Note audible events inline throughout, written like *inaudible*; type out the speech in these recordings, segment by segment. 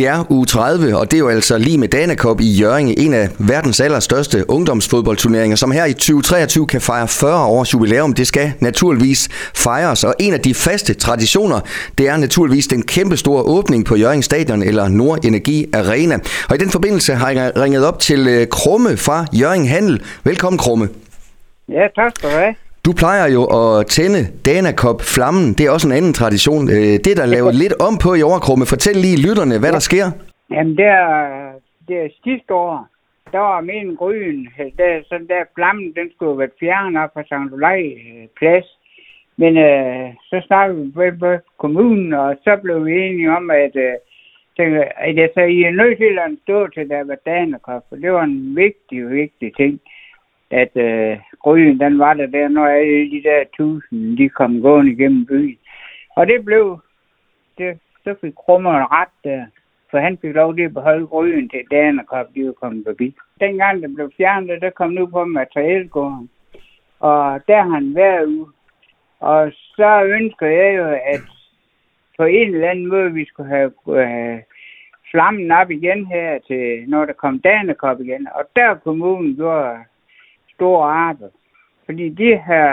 Det er uge 30, og det er jo altså lige med Danakop i Jørgen, en af verdens allerstørste ungdomsfodboldturneringer, som her i 2023 kan fejre 40 års jubilæum. Det skal naturligvis fejres, og en af de faste traditioner, det er naturligvis den kæmpe store åbning på Jørgen Stadion eller Nord Energi Arena. Og i den forbindelse har jeg ringet op til øh, Krumme fra Jørgen Handel. Velkommen Krumme. Ja, tak skal du have. Du plejer jo at tænde Danakop-flammen. Det er også en anden tradition. Øh, Det er der lavet lidt om på i år, Krumme. Fortæl lige lytterne, hvad der sker. Jamen, der, der sidste år, der var min gryn, der, sådan der flammen, den skulle være fjernet op fra St. Olaj plads. Men øh, så snakkede vi med, kommunen, og så blev vi enige om, at, øh, tænkte, at jeg så I er nødt til at stå til der var Danekop, for det var en vigtig, vigtig ting, at øh, gryden, den var der der, når alle de der tusind, de kom gående igennem byen. Og det blev, det, så fik krummeren ret der, for han fik lov til at beholde gryden til Danekop, de var kommet forbi. Dengang det blev fjernet, der kom nu på materielgården, og der har han været ude. Og så ønsker jeg jo, at på en eller anden måde, vi skulle have øh, flammen op igen her til, når der kom Danekop igen. Og der kommunen gjorde store arbejde. Fordi de her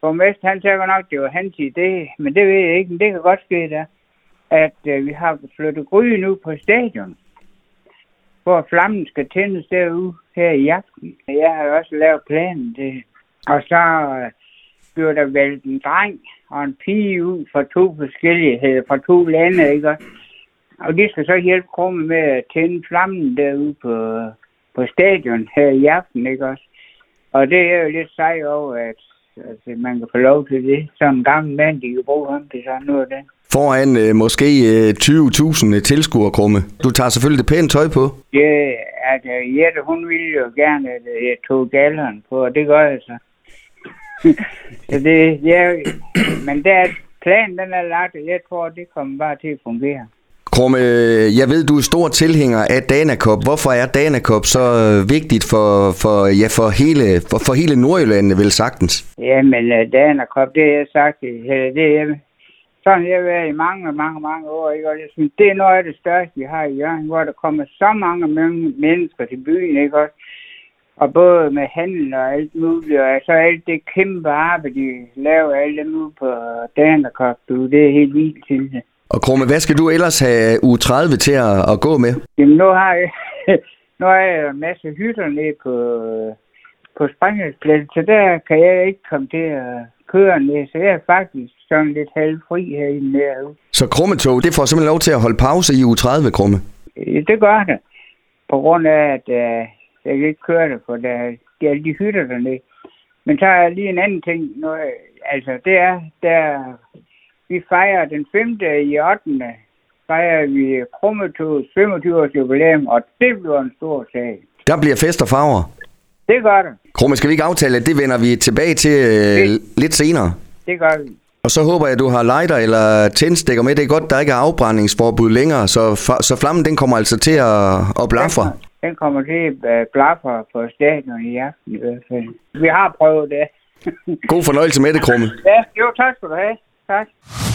borgmester, han sagde nok, det var hans idé, men det ved jeg ikke, men det kan godt ske der, at øh, vi har flyttet gryden ud på stadion, hvor flammen skal tændes derude her i aften. Jeg har også lavet planen det. Og så øh, bliver der valgt en dreng og en pige ud fra to forskellige, øh, fra to lande, ikke? Og de skal så hjælpe Krumme med at tænde flammen derude på, på stadion her i aften, ikke også? Og det er jo lidt sej over, at altså, man kan få lov til det. Som en gammel mand, de kan bruge ham til sådan noget af det. Foran øh, måske øh, 20.000 tilskuere, Krumme. Du tager selvfølgelig det pæne tøj på. Ja, at uh, Jette, hun ville jo gerne, at uh, jeg tog galderen på, og det gør jeg så. *laughs* så det, ja, men der, planen den er lagt, og jeg tror, det kommer bare til at fungere. Krumme, øh, jeg ved, du er stor tilhænger af Danakop. Hvorfor er Danakop så øh, vigtigt for, for, ja, for, hele, for, for hele Nordjylland, vel sagtens? Ja, men øh, Danakop, det har jeg sagt, det er sådan jeg har været i mange, mange, mange år. Ikke? Og jeg synes, det er noget af det største, vi har i Jørgen, hvor der kommer så mange mennesker til byen, ikke også? Og både med handel og alt muligt, og så alt det kæmpe arbejde, de laver alle dem ude på Danakop, det er helt vildt synes jeg. Og Krumme, hvad skal du ellers have u 30 til at, at gå med? Jamen, nu har jeg, *laughs* nu har jeg en masse hytter nede på, på sprængningspladsen, så der kan jeg ikke komme til at køre ned, så jeg er faktisk sådan lidt halvfri herinde derude. Så Krummetog, det får simpelthen lov til at holde pause i u 30, Krumme? Ja, det gør det. På grund af, at uh, jeg kan ikke køre det, for der, der er de hytter dernede. Men så er lige en anden ting. Nu, altså, det er, der vi fejrer den 5. i 8. fejrer vi Krummetogs 25 års jubilæum, og det bliver en stor sag. Der bliver fest og farver. Det gør det. Krumme, skal vi ikke aftale, at det vender vi tilbage til øh, Det- lidt senere? Det gør vi. Og så håber jeg, at du har lighter eller tændstikker med. Det er godt, der ikke er afbrændingsforbud længere, så, så flammen den kommer altså til at, at blafre. Den kommer til at øh, blafre på stadion i aften i hvert fald. Vi har prøvet det. God fornøjelse med det, Krumme. ja, jo, tak skal du have. Tak.